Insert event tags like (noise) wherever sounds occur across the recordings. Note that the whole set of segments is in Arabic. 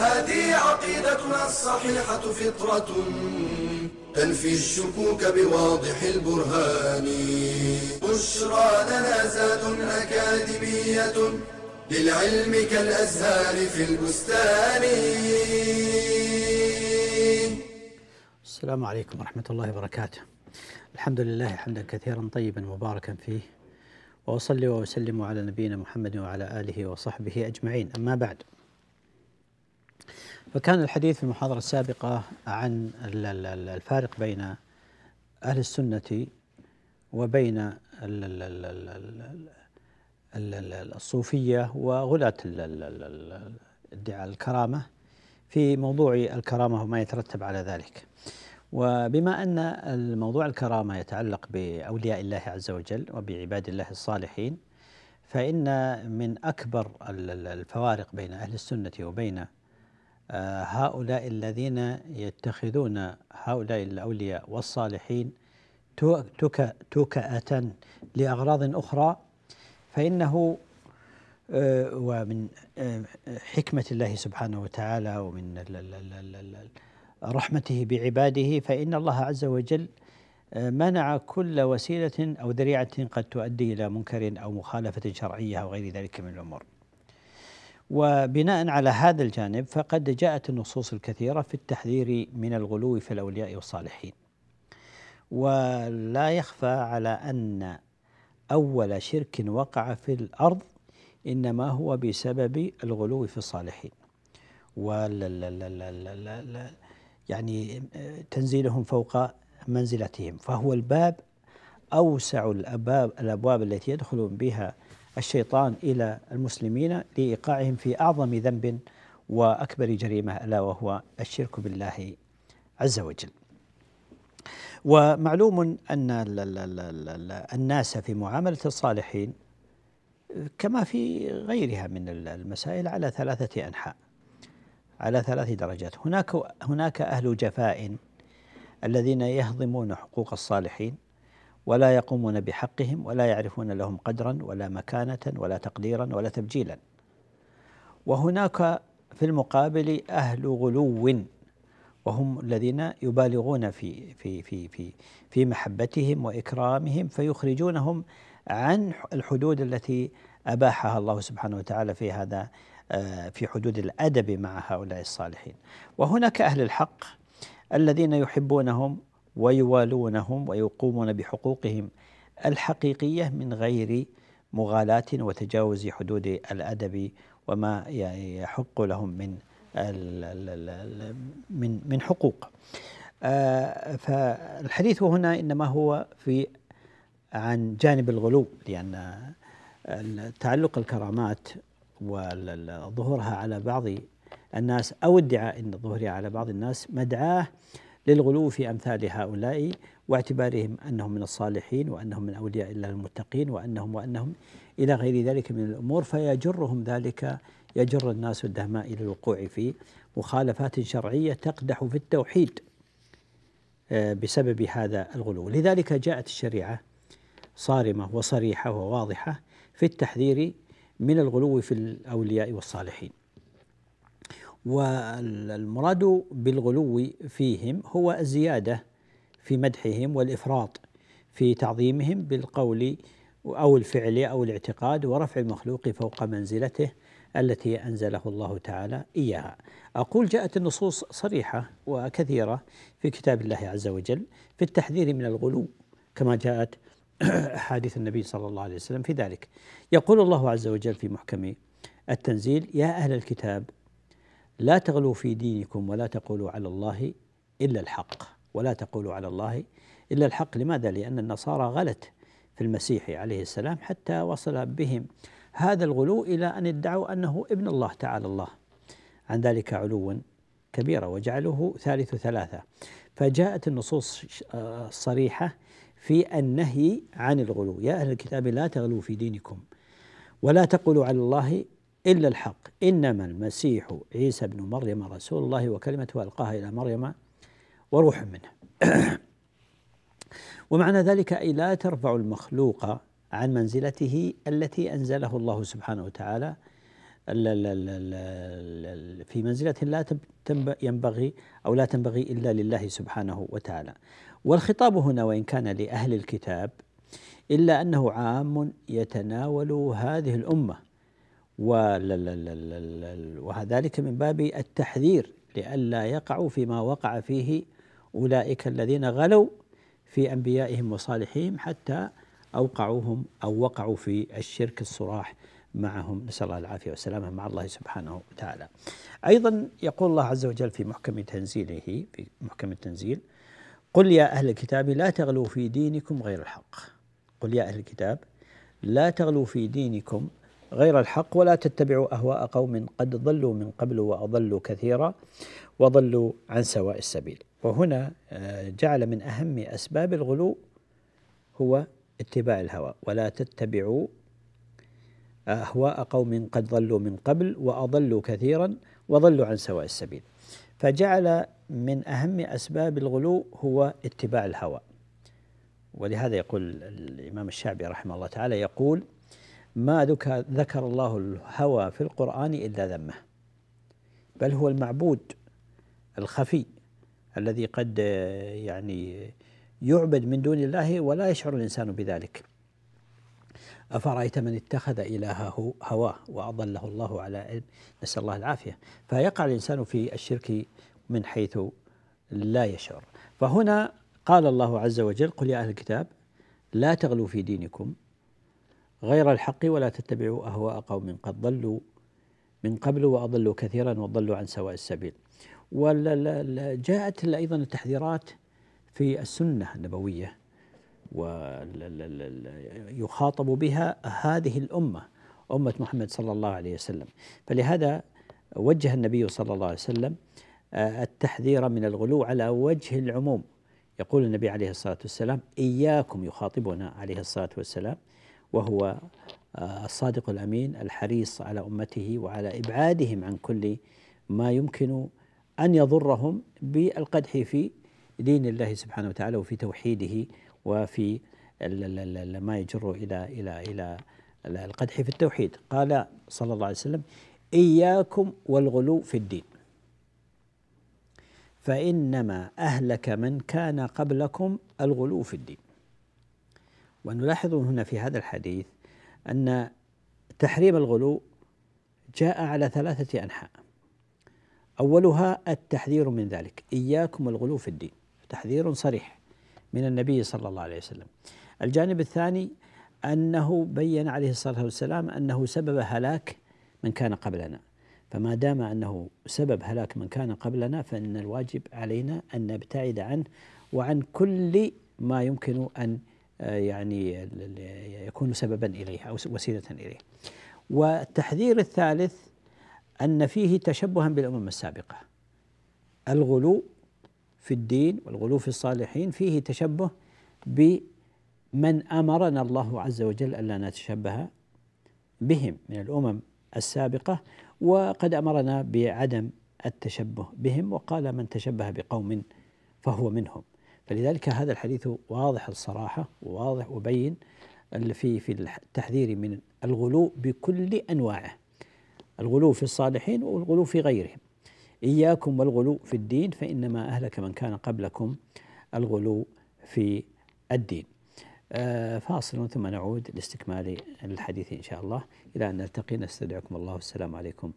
هذه عقيدتنا الصحيحة فطرة تنفي الشكوك بواضح البرهان بشرى لنا زاد أكاديمية للعلم كالأزهار في البستان السلام عليكم ورحمة الله وبركاته. الحمد لله حمدا كثيرا طيبا مباركا فيه وأصلي وأسلم على نبينا محمد وعلى آله وصحبه أجمعين، أما بعد. فكان الحديث في المحاضرة السابقة عن الفارق بين أهل السنة وبين الصوفية وغلاة ادعاء الكرامة في موضوع الكرامة وما يترتب على ذلك. وبما ان الموضوع الكرامه يتعلق باولياء الله عز وجل وبعباد الله الصالحين فان من اكبر الفوارق بين أهل السنة وبين هؤلاء الذين يتخذون هؤلاء الأولياء والصالحين توكأة لأغراض أخرى فإنه ومن حكمة الله سبحانه وتعالى ومن رحمته بعباده فإن الله عز وجل منع كل وسيلة أو ذريعة قد تؤدي إلى منكر أو مخالفة شرعية أو غير ذلك من الأمور. وبناء على هذا الجانب فقد جاءت النصوص الكثيرة في التحذير من الغلو في الأولياء والصالحين. ولا يخفى على أن أول شرك وقع في الأرض إنما هو بسبب الغلو في الصالحين. ولا يعني تنزيلهم فوق منزلتهم. فهو الباب أوسع الأبواب الأبواب التي يدخل بها الشيطان إلى المسلمين لإيقاعهم في أعظم ذنب وأكبر جريمة ألا وهو الشرك بالله عز وجل. ومعلوم أن الناس في معاملة الصالحين كما في غيرها من المسائل على ثلاثة أنحاء. على ثلاث درجات هناك هناك أهل جفاء الذين يهضمون حقوق الصالحين ولا يقومون بحقهم ولا يعرفون لهم قدرا ولا مكانة ولا تقديرا ولا تبجيلا. وهناك في المقابل أهل غلو وهم الذين يبالغون في في في في في محبتهم وإكرامهم فيخرجونهم عن الحدود التي أباحها الله سبحانه وتعالى في هذا في حدود الأدب مع هؤلاء الصالحين. وهناك أهل الحق الذين يحبونهم ويوالونهم ويقومون بحقوقهم الحقيقية من غير مغالاة وتجاوز حدود الأدب وما يحق لهم من من من حقوق. فالحديث هنا إنما هو في عن جانب الغلو لأن تعلق الكرامات وظهورها على بعض الناس أو ادعاء ان ظهورها على بعض الناس مدعاه للغلو في أمثال هؤلاء واعتبارهم أنهم من الصالحين وأنهم من أولياء الله المتقين وأنهم وأنهم إلى غير ذلك من الأمور فيجرهم ذلك يجر الناس الدهماء إلى الوقوع في مخالفات شرعية تقدح في التوحيد بسبب هذا الغلو، لذلك جاءت الشريعة صارمة وصريحة وواضحة في التحذير من الغلو في الأولياء والصالحين. والمراد بالغلو فيهم هو الزيادة في مدحهم والإفراط في تعظيمهم بالقول أو الفعل أو الاعتقاد ورفع المخلوق فوق منزلته التي أنزله الله تعالى إياها. أقول جاءت النصوص صريحة وكثيرة في كتاب الله عز وجل في التحذير من الغلو كما جاءت (clears throat) احاديث النبي صلى الله عليه وسلم في ذلك. يقول الله عز وجل في محكم التنزيل: يا أهل الكتاب لا تغلوا في دينكم ولا تقولوا على الله إلا الحق. ولا تقولوا على الله إلا الحق، لماذا؟ لأن النصارى غلت في المسيح عليه السلام حتى وصل بهم هذا الغلو إلى أن ادعوا أنه ابن الله تعالى الله. عن ذلك علوا كبيرة وجعله ثالث ثلاثة. فجاءت النصوص الصريحة في النهي عن الغلو. يا أهل الكتاب لا تغلوا في دينكم ولا تقولوا على الله إلا الحق. إنما المسيح عيسى بن مريم رسول الله وكلمته ألقاها إلى مريم وروح منه. (clears throat) ومعنى ذلك أي لا ترفع المخلوق عن منزلته التي أنزله الله سبحانه وتعالى. في منزلة لا ينبغي أو لا تنبغي إلا لله سبحانه وتعالى. والخطاب هنا وإن كان لأهل الكتاب إلا أنه عام يتناول هذه الأمة. وذلك من باب التحذير لئلا يقعوا فيما وقع فيه أولئك الذين غلوا في أنبيائهم وصالحهم حتى أوقعوهم أو وقعوا في الشرك الصراح معهم نسأل الله العافية والسلامة مع الله سبحانه وتعالى أيضا يقول الله عز وجل في محكم تنزيله في محكم التنزيل قل يا أهل الكتاب لا تغلوا في دينكم غير الحق قل يا أهل الكتاب لا تغلوا في دينكم غير الحق ولا تتبعوا أهواء قوم قد ضلوا من قبل وأضلوا كثيرا وضلوا عن سواء السبيل. وهنا آه، جعل من أهم أسباب الغلو هو اتباع الهوى. ولا تتبعوا أهواء قوم قد ضلوا من قبل وأضلوا كثيرا وضلوا عن سواء السبيل. فجعل من أهم أسباب الغلو هو اتباع الهوى. ولهذا يقول الإمام الشعبي رحمه الله تعالى يقول ما ذكر الله الهوى في القرآن إلا ذمه. بل هو المعبود الخفي الذي قد يعني يعبد من دون الله ولا يشعر الإنسان بذلك. أفرأيت من اتخذ إلهه هواه وأضله الله على علم؟ نسأل الله العافية. فيقع الإنسان في الشرك من حيث لا يشعر. فهنا قال الله عز وجل قل يا أهل الكتاب لا تغلوا في دينكم غير الحق ولا تتبعوا أهواء قوم قد ضلوا من قبل وأضلوا كثيرا وضلوا عن سواء السبيل. وجاءت أيضا التحذيرات في السنة النبوية ويخاطب بها هذه الأمة أمة محمد صلى الله عليه وسلم. فلهذا وجه النبي صلى الله عليه وسلم آه، التحذير من الغلو على وجه العموم. يقول النبي عليه الصلاة والسلام إياكم يخاطبنا عليه الصلاة والسلام. وهو آه، الصادق الأمين الحريص على أمته وعلى إبعادهم عن كل ما يمكن أن يضرهم بالقدح في دين الله سبحانه وتعالى وفي توحيده وفي ما يجر إلى إلى إلى القدح في التوحيد. قال صلى الله عليه وسلم إياكم والغلو في الدين. فإنما أهلك من كان قبلكم الغلو في الدين. ونلاحظ هنا في هذا الحديث أن تحريم الغلو جاء على ثلاثة أنحاء. أولها التحذير من ذلك. إياكم الغلو في الدين. تحذير صريح من النبي صلى الله عليه وسلم. الجانب الثاني أنه بين عليه الصلاة والسلام أنه سبب هلاك من كان قبلنا. فما دام أنه سبب هلاك من كان قبلنا فإن الواجب علينا أن نبتعد عنه وعن كل ما يمكن أن يعني يكون سببا إليه أو وسيلة إليه. والتحذير الثالث أن فيه تشبها بالأمم السابقة. الغلو في الدين والغلو في الصالحين فيه تشبه بمن أمرنا الله عز وجل ألا نتشبه بهم من الأمم السابقة وقد أمرنا بعدم التشبه بهم وقال من تشبه بقوم فهو منهم. فلذلك هذا الحديث واضح الصراحة وواضح وبين في في التحذير من الغلو بكل أنواعه. الغلو في الصالحين والغلو في غيرهم. إياكم والغلو في الدين فإنما أهلك من كان قبلكم الغلو في الدين. آه فاصل ثم نعود لاستكمال الحديث إن شاء الله. إلى أن نلتقي نستودعكم الله. والسلام عليكم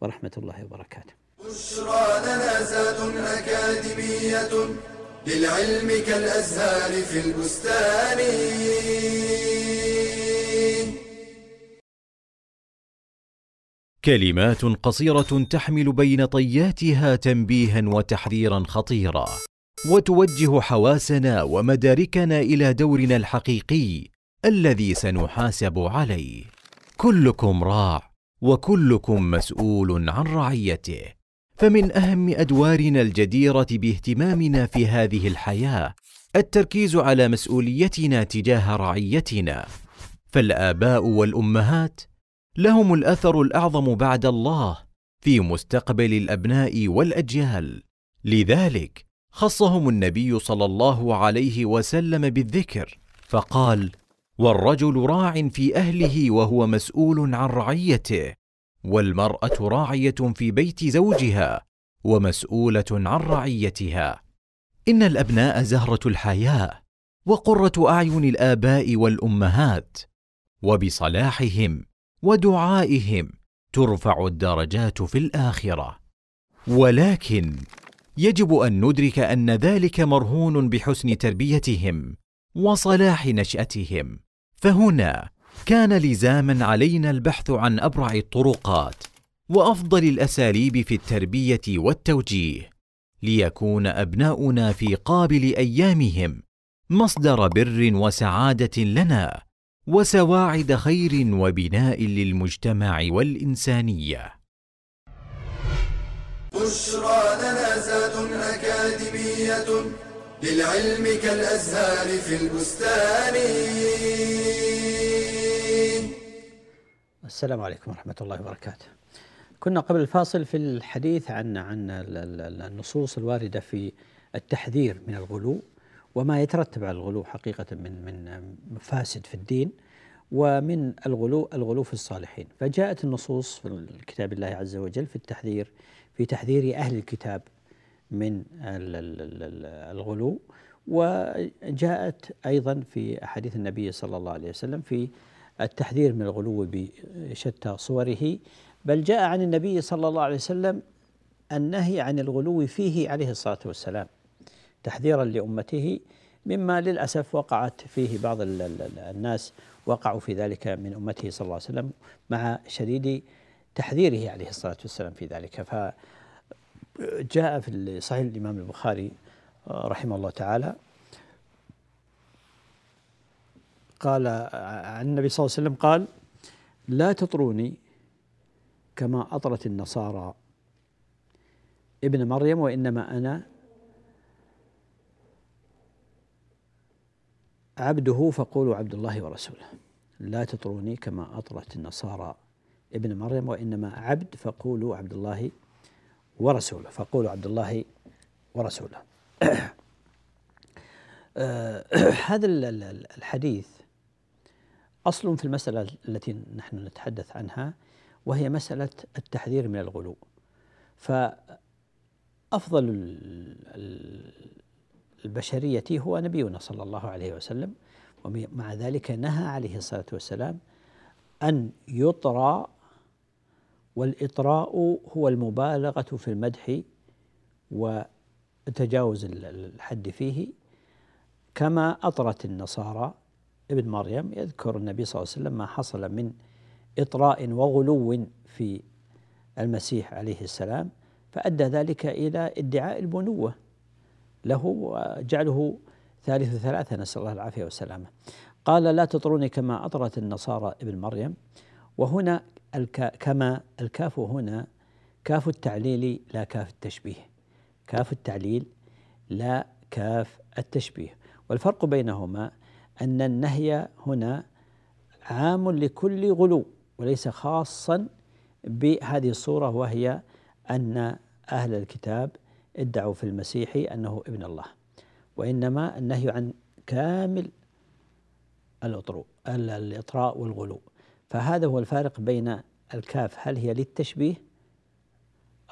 ورحمة الله وبركاته. بشرى لنا أكاديمية للعلم كالأزهار في البستان. كلمات قصيرة تحمل بين طياتها تنبيها وتحذيرا خطيرا وتوجه حواسنا ومداركنا إلى دورنا الحقيقي الذي سنحاسب عليه. كلكم راع وكلكم مسؤول عن رعيته. فمن أهم أدوارنا الجديرة باهتمامنا في هذه الحياة التركيز على مسؤوليتنا تجاه رعيتنا. فالآباء والأمهات لهم الأثر الأعظم بعد الله في مستقبل الأبناء والأجيال. لذلك خصهم النبي صلى الله عليه وسلم بالذكر فقال والرجل راع في أهله وهو مسؤول عن رعيته والمرأة راعية في بيت زوجها ومسؤولة عن رعيتها. إن الأبناء زهرة الحياة وقرة أعين الآباء والأمهات وبصلاحهم ودعائهم ترفع الدرجات في الآخرة. ولكن يجب أن ندرك أن ذلك مرهون بحسن تربيتهم وصلاح نشأتهم. فهنا كان لزاما علينا البحث عن أبرع الطرقات وأفضل الأساليب في التربية والتوجيه ليكون أبناؤنا في قابل أيامهم مصدر بر وسعادة لنا وسواعد خير وبناء للمجتمع والإنسانية. بشرى لنا زاد أكاديمية للعلم كالأزهار في البستان. السلام عليكم ورحمة الله وبركاته. كنا قبل الفاصل في الحديث عن عن النصوص الواردة في التحذير من الغلو وما يترتب على الغلو حقيقة من من مفاسد في الدين ومن الغلو الغلو في الصالحين، فجاءت النصوص في كتاب الله عز وجل في التحذير في تحذير أهل الكتاب من الغلو وجاءت أيضا في أحاديث النبي صلى الله عليه وسلم في التحذير من الغلو بشتى صوره بل جاء عن النبي صلى الله عليه وسلم النهي عن الغلو فيه عليه الصلاة والسلام تحذيرا لأمته مما للأسف وقعت فيه بعض الناس وقعوا في ذلك من أمته صلى الله عليه وسلم مع شديد تحذيره عليه الصلاة والسلام في ذلك. فجاء في صحيح الإمام البخاري رحمه الله تعالى قال عن النبي صلى الله عليه وسلم قال لا تطروني كما أطرت النصارى. ابن مريم وإنما أنا عبده فقولوا عبد الله ورسوله. لا تطروني كما أطرت النصارى. ابن مريم وإنما عبد فقولوا عبد الله ورسوله. فقولوا عبد الله ورسوله. (clears throat) آه، (clears throat) هذا الحديث أصل في المسألة التي نحن نتحدث عنها وهي مسألة التحذير من الغلو. فأفضل البشرية هو نبينا صلى الله عليه وسلم ومع ذلك نهى عليه الصلاة والسلام أن يطرى والإطراء هو المبالغة في المدح وتجاوز الحد فيه كما أطرت النصارى ابن مريم يذكر النبي صلى الله عليه وسلم ما حصل من إطراء وغلو في المسيح عليه السلام فأدى ذلك إلى ادعاء البنوة له وجعله ثالث ثلاثة نسأل الله العافية والسلامة. قال لا تطروني كما أطرت النصارى ابن مريم. وهنا الكا كما الكاف هنا كاف التعليل لا كاف التشبيه. كاف التعليل لا كاف التشبيه. والفرق بينهما أن النهي هنا عام لكل غلو وليس خاصا بهذه الصورة وهي أن أهل الكتاب ادعوا في المسيح أنه ابن الله. وإنما النهي عن كامل الأطراء الإطراء والغلو. فهذا هو الفارق بين الكاف هل هي للتشبيه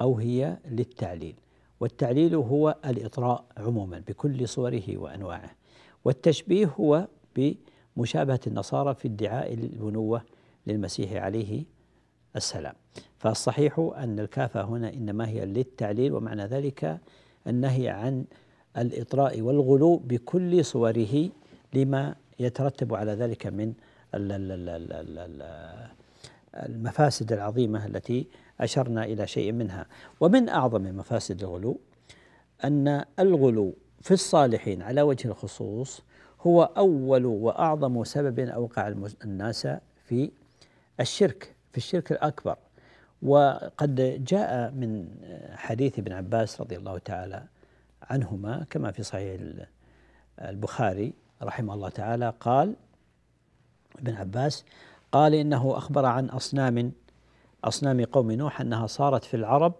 أو هي للتعليل. والتعليل هو الإطراء عموما بكل صوره وأنواعه. والتشبيه هو بمشابهة النصارى في ادعاء البنوة للمسيح عليه السلام. فالصحيح أن الكافة هنا إنما هي للتعليل ومعنى ذلك النهي عن الإطراء والغلو بكل صوره لما يترتب على ذلك من المفاسد العظيمة التي أشرنا إلى شيء منها. ومن أعظم مفاسد الغلو أن الغلو في الصالحين على وجه الخصوص هو أول وأعظم سبب أوقع الناس في الشرك في الشرك الأكبر. وقد جاء من حديث ابن عباس رضي الله تعالى عنهما كما في صحيح البخاري رحمه الله تعالى قال ابن عباس قال إنه أخبر عن أصنام أصنام قوم نوح أنها صارت في العرب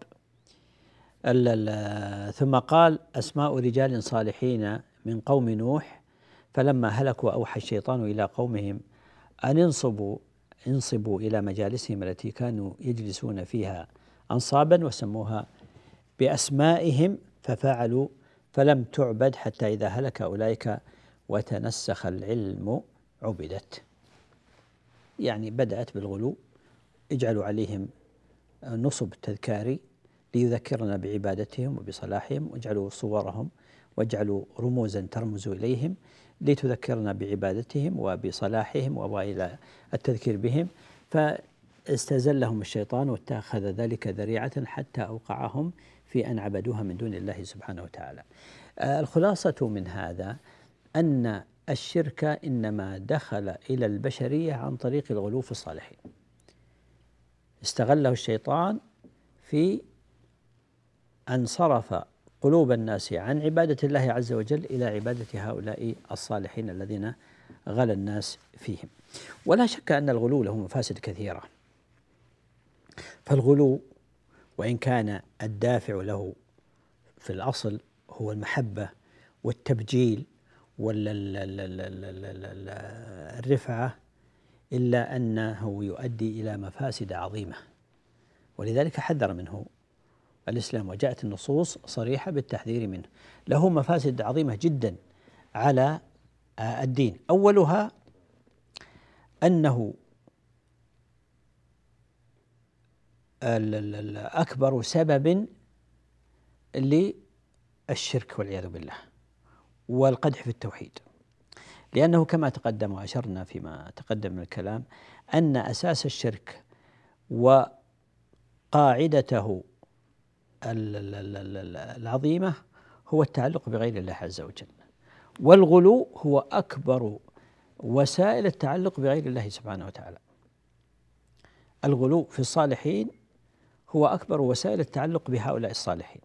ثم قال أسماء رجال صالحين من قوم نوح فلما هلكوا أوحى الشيطان إلى قومهم أن انصبوا انصبوا إلى مجالسهم التي كانوا يجلسون فيها انصابا وسموها بأسمائهم ففعلوا فلم تعبد حتى إذا هلك أولئك وتنسخ العلم عبدت. يعني بدأت بالغلو اجعلوا عليهم نصب تذكاري ليذكرنا بعبادتهم وبصلاحهم واجعلوا صورهم واجعلوا رموزا ترمز إليهم لتذكرنا بعبادتهم وبصلاحهم وإلى التذكير بهم. فاستزلهم الشيطان واتخذ ذلك ذريعة حتى أوقعهم في أن عبدوها من دون الله سبحانه وتعالى. الخلاصة من هذا أن الشرك إنما دخل إلى البشرية عن طريق الغلو في الصالحين. استغله الشيطان في أن صرف قلوب الناس عن عبادة الله عز وجل إلى عبادة هؤلاء الصالحين الذين غلا الناس فيهم. ولا شك أن الغلو له مفاسد كثيرة. فالغلو وإن كان الدافع له في الأصل هو المحبة والتبجيل ولا الرفعة إلا أنه يؤدي إلى مفاسد عظيمة. ولذلك حذر منه الإسلام وجاءت النصوص صريحة بالتحذير منه. له مفاسد عظيمة جدا على الدين. أولها أنه أكبر سبب للشرك والعياذ بالله والقدح في التوحيد. لأنه كما تقدم وأشرنا فيما تقدم من الكلام أن أساس الشرك وقاعدته العظيمة هو التعلق بغير الله عز وجل. والغلو هو أكبر وسائل التعلق بغير الله سبحانه وتعالى. الغلو في الصالحين هو أكبر وسائل التعلق بهؤلاء الصالحين.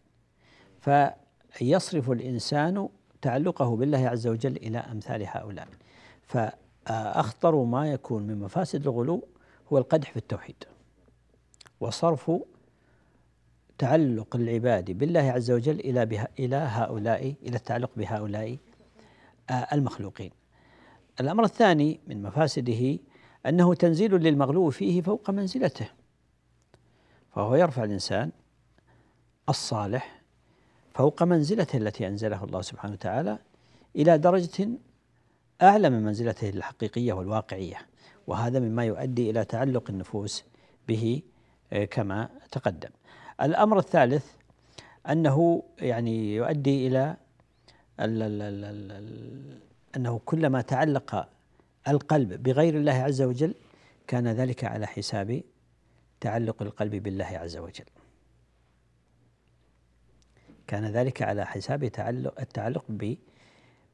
فيصرف الإنسان تعلقه بالله عز وجل إلى أمثال هؤلاء. فأخطر ما يكون من مفاسد الغلو هو القدح في التوحيد. وصرف تعلق العباد بالله عز وجل إلى بها إلى هؤلاء إلى التعلق بهؤلاء المخلوقين. الأمر الثاني من مفاسده أنه تنزيل للمغلو فيه فوق منزلته. فهو يرفع الإنسان الصالح فوق منزلته التي أنزله الله سبحانه وتعالى إلى درجة أعلى من منزلته الحقيقية والواقعية وهذا مما يؤدي إلى تعلق النفوس به آه، كما تقدم الأمر الثالث أنه يعني يؤدي إلى أنه كلما تعلق القلب بغير الله عز وجل كان ذلك على حساب تعلق القلب بالله عز وجل. كان ذلك على حساب تعلق التعلق ب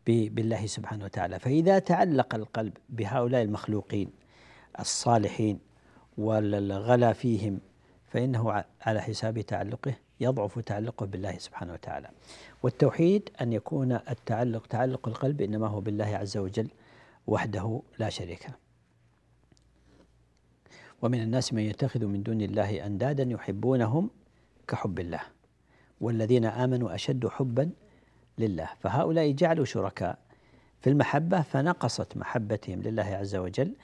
بالله سبحانه وتعالى. فإذا تعلق القلب بهؤلاء المخلوقين الصالحين والغلا فيهم فإنه على حساب تعلقه يضعف تعلقه بالله سبحانه وتعالى. والتوحيد أن يكون التعلق تعلق القلب إنما هو بالله عز وجل وحده لا شريك له. ومن الناس من يتخذ من دون الله أندادا يحبونهم كحب الله والذين آمنوا أشد حبا لله. فهؤلاء جعلوا شركاء في المحبة فنقصت محبتهم لله عز وجل.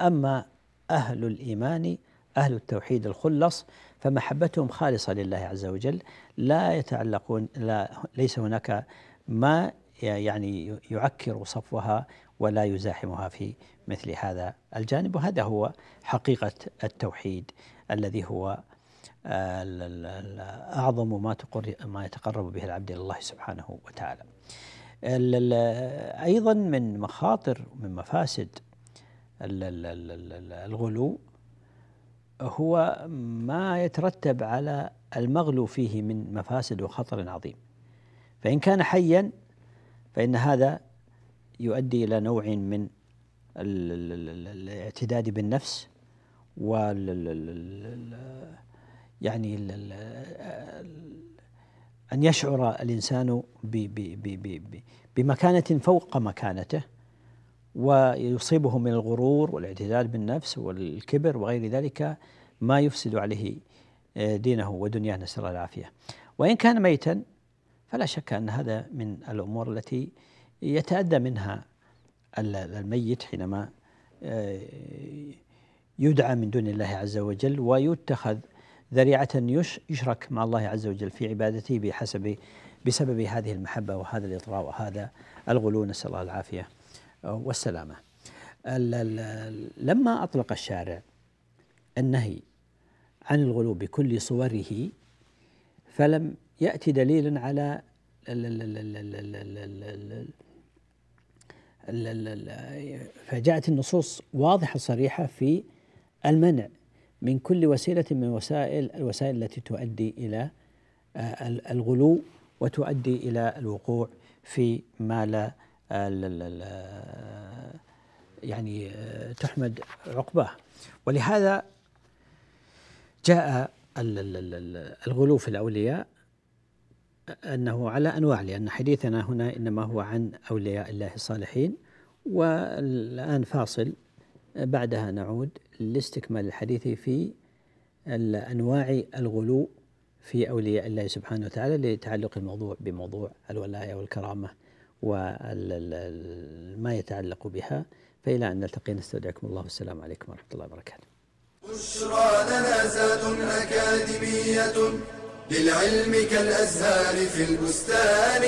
أما أهل الإيمان أهل التوحيد الخلص فمحبتهم خالصة لله عز وجل. لا يتعلقون لا ليس هناك ما يعني يعكر صفوها ولا يزاحمها في مثل هذا الجانب. وهذا هو حقيقة التوحيد الذي هو أعظم ما ما يتقرب به العبد إلى الله سبحانه وتعالى. أيضا من مخاطر من مفاسد الغلو هو ما يترتب على المغلو فيه من مفاسد وخطر عظيم. فإن كان حيا فإن هذا يؤدي إلى نوع من الاعتداد بالنفس وال يعني أن يشعر الإنسان بمكانة فوق مكانته. ويصيبه من الغرور والاعتداد بالنفس والكبر وغير ذلك ما يفسد عليه آه، دينه ودنياه. نسأل الله العافية. وإن كان ميتا فلا شك أن هذا من الأمور التي يتأدى منها الميت حينما آه، يدعى من دون الله عز وجل ويتخذ ذريعة يشرك مع الله عز وجل في عبادته بحسب بسبب هذه المحبة وهذا الإطراء وهذا الغلو. نسأل الله العافية. والسلامة لما أطلق الشارع النهي عن الغلو بكل صوره فلم يأتي دليل على فجاءت النصوص واضحة صريحة في المنع من كل وسيلة من وسائل الوسائل التي تؤدي إلى الغلو وتؤدي إلى الوقوع في ما لا يعني تحمد عقباه. ولهذا جاء الغلو في الأولياء أنه على أنواع لأن حديثنا هنا إنما هو عن أولياء الله الصالحين. والآن فاصل بعدها نعود لاستكمال الحديث في أنواع الغلو في أولياء الله سبحانه وتعالى لتعلق الموضوع بموضوع الولاية والكرامة. وما يتعلق بها فإلى أن نلتقي. نستودعكم الله. والسلام عليكم ورحمة الله وبركاته. بشرى لنا زاد أكاديمية للعلم كالأزهار في البستان.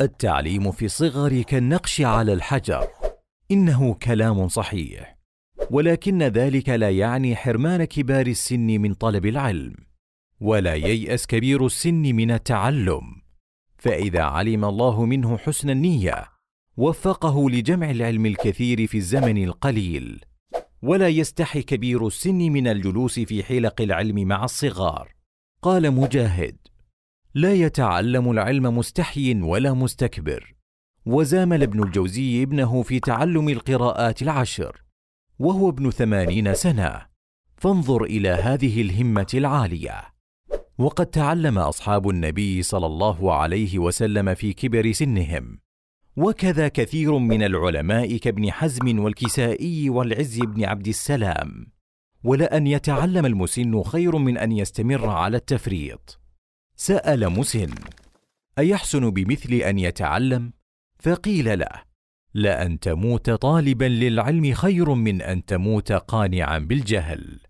التعليم في الصغر كالنقش على الحجر. إنه كلام صحيح. ولكن ذلك لا يعني حرمان كبار السن من طلب العلم. ولا ييأس كبير السن من التعلم. فإذا علم الله منه حسن النية وفقه لجمع العلم الكثير في الزمن القليل. ولا يستحي كبير السن من الجلوس في حلق العلم مع الصغار. قال مجاهد لا يتعلم العلم مستحي ولا مستكبر. وزامل ابن الجوزي ابنه في تعلم القراءات العشر وهو ابن ثمانين سنة. فانظر إلى هذه الهمة العالية. وقد تعلم أصحاب النبي صلى الله عليه وسلم في كبر سنهم. وكذا كثير من العلماء كابن حزم والكسائي والعز بن عبد السلام. ولان يتعلم المسن خير من أن يستمر على التفريط. سأل مسن أيحسن بمثل أن يتعلم؟ فقيل له لأن تموت طالبا للعلم خير من أن تموت قانعا بالجهل.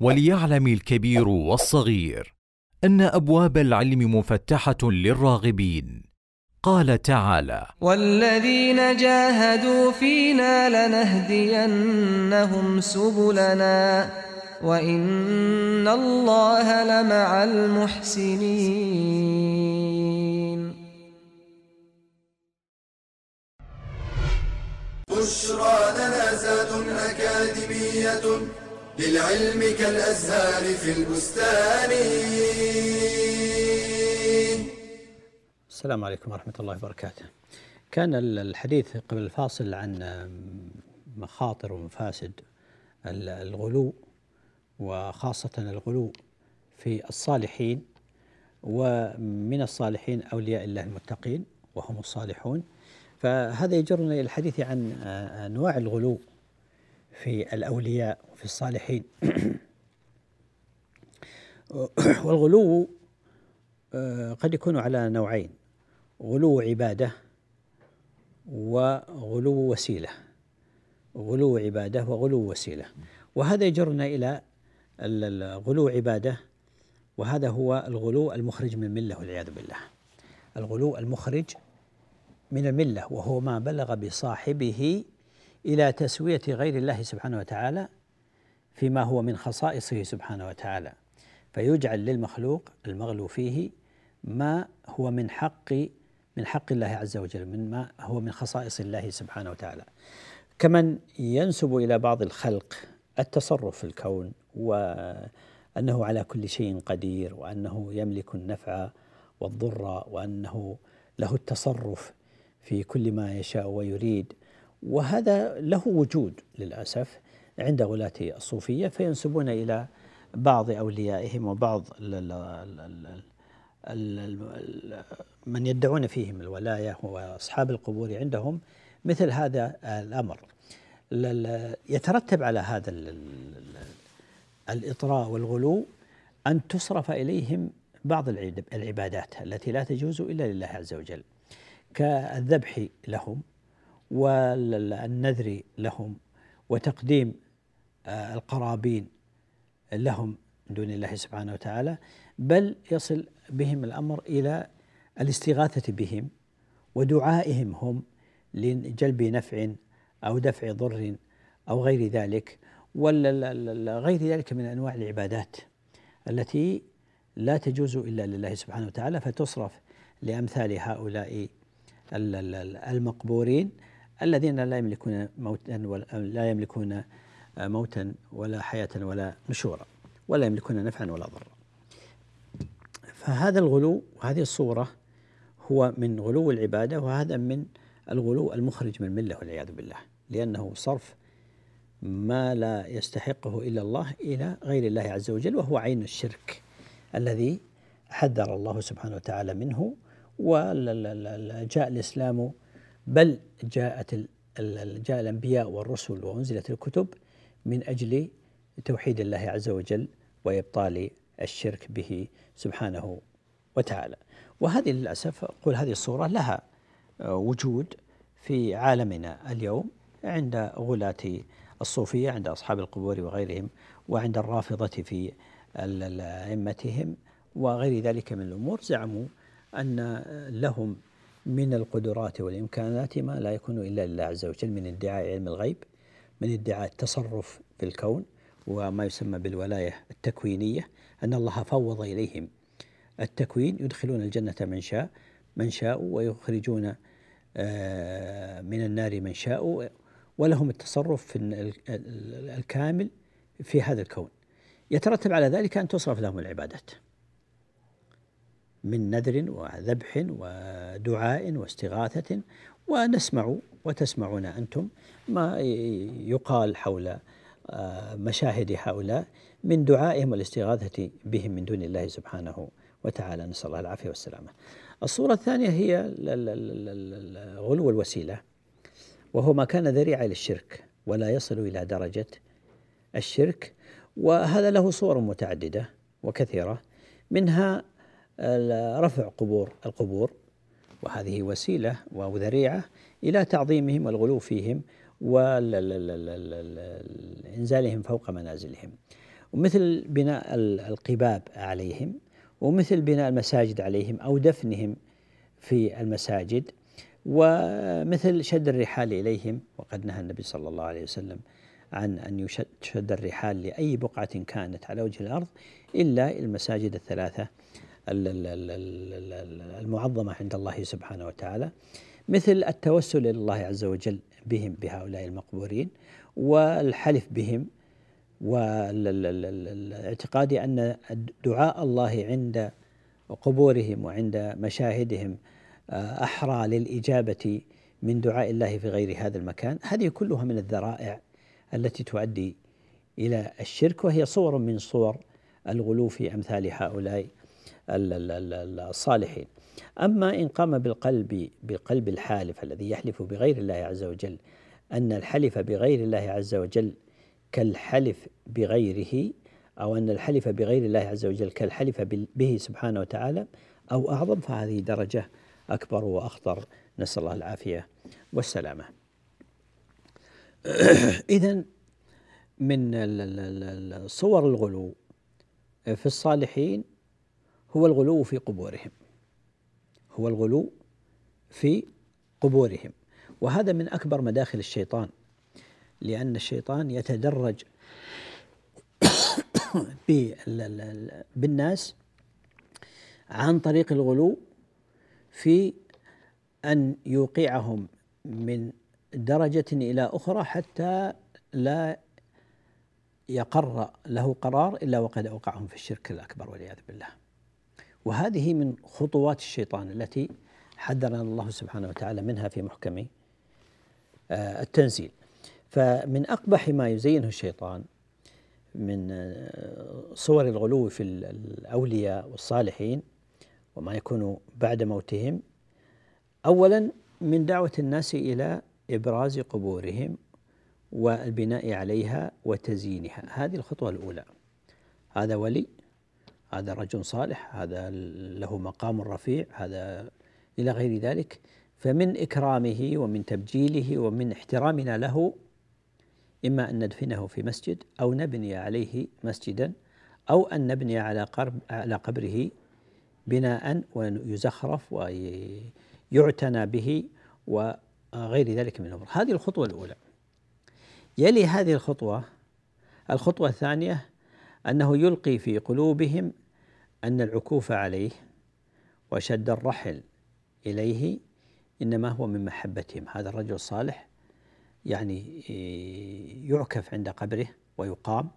وليعلم الكبير والصغير. أن أبواب العلم مفتحة للراغبين. قال تعالى والذين جاهدوا فينا لنهدينهم سبلنا وإن الله لمع المحسنين. بشرى لنا زاد أكاديمية للعلم كالأزهار في البستان السلام عليكم ورحمة الله وبركاته. كان الحديث قبل الفاصل عن مخاطر ومفاسد الغلو وخاصة الغلو في الصالحين ومن الصالحين أولياء الله المتقين وهم الصالحون فهذا يجرنا إلى الحديث عن أنواع الغلو في الأولياء وفي الصالحين. (coughs) والغلو آه، قد يكون على نوعين غلو عبادة وغلو وسيلة. غلو عبادة وغلو وسيلة. وهذا يجرنا إلى الغلو عبادة وهذا هو الغلو المخرج من المله والعياذ بالله. الغلو المخرج من الملة وهو ما بلغ بصاحبه إلى تسوية غير الله سبحانه وتعالى فيما هو من خصائصه سبحانه وتعالى. فيجعل للمخلوق المغلو فيه ما هو من حق من حق الله عز وجل من ما هو من خصائص الله سبحانه وتعالى. كمن ينسب إلى بعض الخلق التصرف في الكون وأنه على كل شيء قدير وأنه يملك النفع والضر وأنه له التصرف في كل ما يشاء ويريد. وهذا له وجود للأسف عند غلاة الصوفية فينسبون إلى بعض أوليائهم وبعض من يدعون فيهم الولاية وأصحاب القبور عندهم مثل هذا الأمر. يترتب على هذا الإطراء والغلو أن تصرف إليهم بعض العبادات التي لا تجوز إلا لله عز وجل. كالذبح لهم والنذر لهم وتقديم آه، القرابين لهم من دون الله سبحانه وتعالى بل يصل بهم الأمر إلى الاستغاثة بهم ودعائهم هم لجلب نفع أو دفع ضر أو غير ذلك وغير ذلك من أنواع العبادات التي لا تجوز إلا لله سبحانه وتعالى فتصرف لأمثال هؤلاء المقبورين الذين لا يملكون موتا ولا لا يملكون موتا ولا حياة ولا نشورا ولا يملكون نفعا ولا ضرا. فهذا الغلو وهذه الصورة هو من غلو العبادة وهذا من الغلو المخرج من الملة والعياذ بالله لأنه صرف ما لا يستحقه إلا الله إلى غير الله عز وجل وهو عين الشرك الذي حذر الله سبحانه وتعالى منه وجاء الإسلام بل جاءت جاء الأنبياء والرسل وأنزلت الكتب من أجل توحيد الله عز وجل وإبطال الشرك به سبحانه وتعالى. وهذه للأسف أقول هذه الصورة لها وجود في عالمنا اليوم عند غلاة الصوفية عند أصحاب القبور وغيرهم وعند الرافضة في أئمتهم وغير ذلك من الأمور. زعموا أن لهم من القدرات والإمكانات ما لا يكون إلا لله عز وجل من ادعاء علم الغيب من ادعاء التصرف في الكون وما يسمى بالولاية التكوينية أن الله فوض إليهم. التكوين يدخلون الجنة من شاء من شاء ويخرجون آه، من النار من شاء ولهم التصرف في الكامل في هذا الكون. يترتب على ذلك أن تصرف لهم العبادات. من نذر وذبح ودعاء واستغاثة ونسمع وتسمعون أنتم ما يقال حول آه، مشاهد هؤلاء من دعائهم والاستغاثة بهم من دون الله سبحانه وتعالى. نسأل الله العافية والسلامة. الصورة الثانية هي غلو الوسيلة وهو ما كان ذريعة للشرك ولا يصل إلى درجة الشرك وهذا له صور متعددة وكثيرة منها رفع قبور القبور وهذه وسيلة وذريعة إلى تعظيمهم والغلو فيهم وإنزالهم فوق منازلهم. ومثل بناء القباب عليهم ومثل بناء المساجد عليهم أو دفنهم في المساجد ومثل شد الرحال إليهم. وقد نهى النبي صلى الله عليه وسلم عن أن يشد الرحال لأي بقعة كانت على وجه الأرض إلا المساجد الثلاثة المعظمة عند الله سبحانه وتعالى مثل التوسل إلى الله عز وجل بهم بهؤلاء المقبورين والحلف بهم والاعتقاد أن دعاء الله عند قبورهم وعند مشاهدهم آه، أحرى للإجابة من دعاء الله في غير هذا المكان. هذه كلها من الذرائع التي تؤدي إلى الشرك وهي صور من صور الغلو في أمثال هؤلاء الصالحين. أما إن قام بالقلب بالقلب الحالف الذي يحلف بغير الله عز وجل أن الحلف بغير الله عز وجل كالحلف بغيره أو أن الحلف بغير الله عز وجل كالحلف به سبحانه وتعالى أو أعظم فهذه درجة أكبر وأخطر. نسأل الله العافية والسلامة. (clears throat) إذا من صور الغلو في الصالحين هو الغلو في قبورهم هو الغلو في قبورهم وهذا من أكبر مداخل الشيطان لأن الشيطان يتدرج (coughs) بالناس عن طريق الغلو في أن يوقعهم من درجة إلى أخرى حتى لا يقر له قرار إلا وقد أوقعهم في الشرك الأكبر والعياذ بالله. وهذه من خطوات الشيطان التي حذرنا الله سبحانه وتعالى منها في محكم آه، التنزيل. فمن أقبح ما يزينه الشيطان من صور الغلو في الأولياء والصالحين وما يكون بعد موتهم أولا من دعوة الناس إلى إبراز قبورهم والبناء عليها وتزيينها. هذه الخطوة الأولى. هذا ولي هذا رجل صالح هذا له مقام رفيع هذا إلى غير ذلك. فمن إكرامه ومن تبجيله ومن احترامنا له إما أن ندفنه في مسجد أو نبني عليه مسجدا أو أن نبني على قرب على قبره بناء ويزخرف ويعتنى به وغير ذلك من الأمور. هذه الخطوة الأولى. يلي هذه الخطوة الخطوة الثانية أنه يلقي في قلوبهم أن العكوف عليه وشد الرحل إليه إنما هو من محبتهم. هذا الرجل الصالح يعني يعكف عند قبره ويقام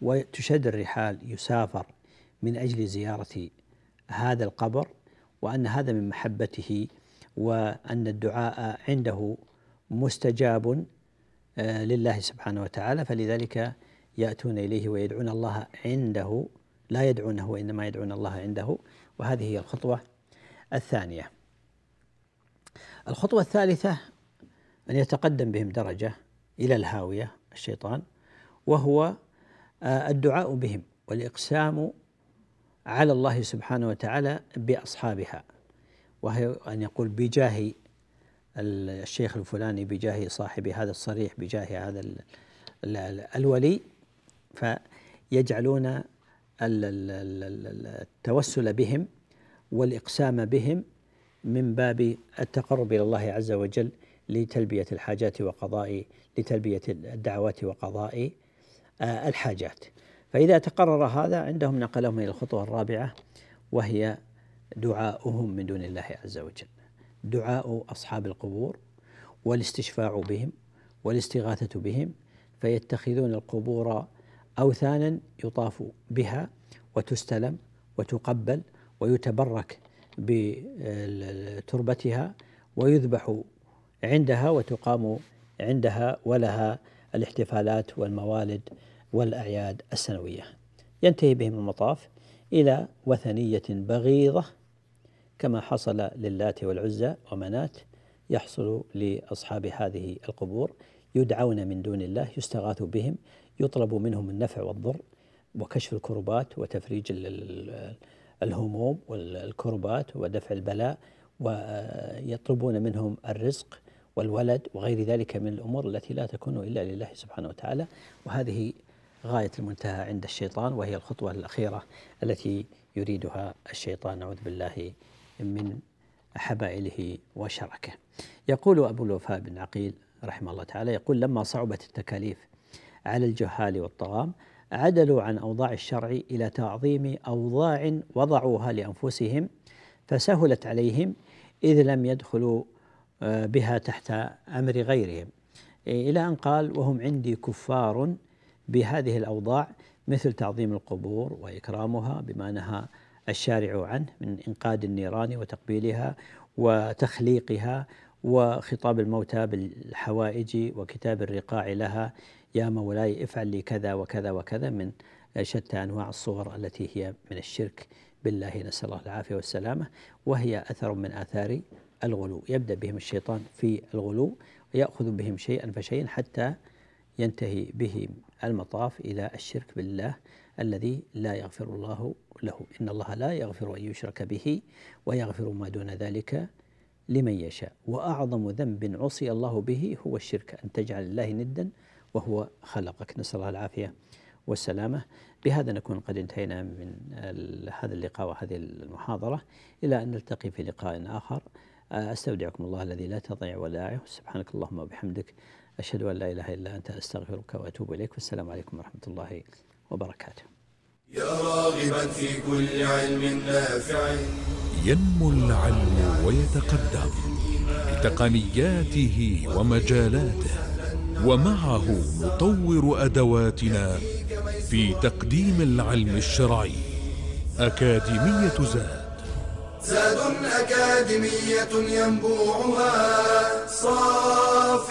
وتشد الرحال يسافر من أجل زيارة هذا القبر وأن هذا من محبته وأن الدعاء عنده مستجاب آه، لله سبحانه وتعالى. فلذلك يأتون إليه ويدعون الله عنده لا يدعونه وإنما يدعون الله عنده. وهذه هي الخطوة الثانية. الخطوة الثالثة أن يتقدم بهم درجة إلى الهاوية الشيطان وهو آه، الدعاء بهم والإقسام على الله سبحانه وتعالى بأصحابها. وهي أن يقول بجاه الشيخ الفلاني بجاه صاحب هذا الصريح بجاه هذا الولي فيجعلون التوسل بهم والإقسام بهم من باب التقرب إلى الله عز وجل لتلبية الحاجات وقضاء لتلبية الدعوات وقضاء آه، الحاجات. فإذا تقرر هذا عندهم نقلهم إلى الخطوة الرابعة وهي دعاؤهم من دون الله عز وجل. دعاء أصحاب القبور والاستشفاع بهم والاستغاثة بهم فيتخذون القبور أوثانا يطاف بها وتستلم وتقبل ويتبرك بتربتها ويذبح عندها وتقام عندها ولها الاحتفالات والموالد والأعياد السنوية. ينتهي بهم المطاف إلى وثنية بغيضة كما حصل للات والعزى ومنات يحصل لأصحاب هذه القبور يدعون من دون الله يستغاث بهم يطلب منهم النفع والضر وكشف الكربات وتفريج الهموم والكربات ودفع البلاء ويطلبون منهم الرزق والولد وغير ذلك من الأمور التي لا تكون إلا لله سبحانه وتعالى وهذه غاية المنتهى عند الشيطان وهي الخطوة الأخيرة التي يريدها الشيطان نعوذ بالله من حبائله وشركه. يقول أبو الوفاء بن عقيل رحمه الله تعالى يقول لما صعبت التكاليف على الجهال والطغام عدلوا عن أوضاع الشرع إلى تعظيم أوضاع وضعوها لأنفسهم فسهلت عليهم إذ لم يدخلوا آه، بها تحت أمر غيرهم. إلى أن قال وهم عندي كفار بهذه الأوضاع مثل تعظيم القبور وإكرامها بما نهى الشارع عنه من انقاد النيران وتقبيلها وتخليقها وخطاب الموتى بالحوائج وكتاب الرقاع لها يا مولاي افعل لي كذا وكذا وكذا من شتى أنواع الصور التي هي من الشرك بالله. نسأل الله العافية والسلامة. وهي أثر من آثار الغلو. يبدأ بهم الشيطان في الغلو ويأخذ بهم شيئا فشيئا حتى ينتهي بهم المطاف إلى الشرك بالله الذي لا يغفر الله له. إن الله لا يغفر أن يشرك به ويغفر ما دون ذلك لمن يشاء. وأعظم ذنب عصي الله به هو الشرك أن تجعل الله ندا وهو خلقك. نسأل الله العافية والسلامة. بهذا نكون قد انتهينا من هذا اللقاء وهذه المحاضرة إلى أن نلتقي في لقاء آخر. أستودعكم الله الذي لا تضيع ودائعه سبحانك اللهم وبحمدك. أشهد أن لا إله إلا أنت أستغفرك وأتوب إليك. والسلام عليكم ورحمة الله وبركاته. يا راغبا في كل علم نافع. ينمو العلم ويتقدم بتقنياته ومجالاته. ومعه نطور أدواتنا في تقديم العلم الشرعي أكاديمية زاد. زاد أكاديمية ينبوعها صاف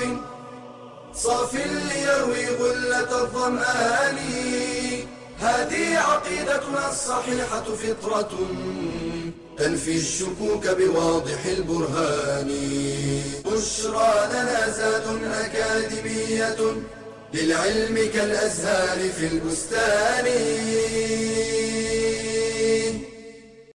صاف ليروي غلة الظمآن. هذه عقيدتنا الصحيحة فطرة. تنفي الشكوك بواضح البرهان. بشرى لنا زاد أكاديمية للعلم كالأزهار في البستان.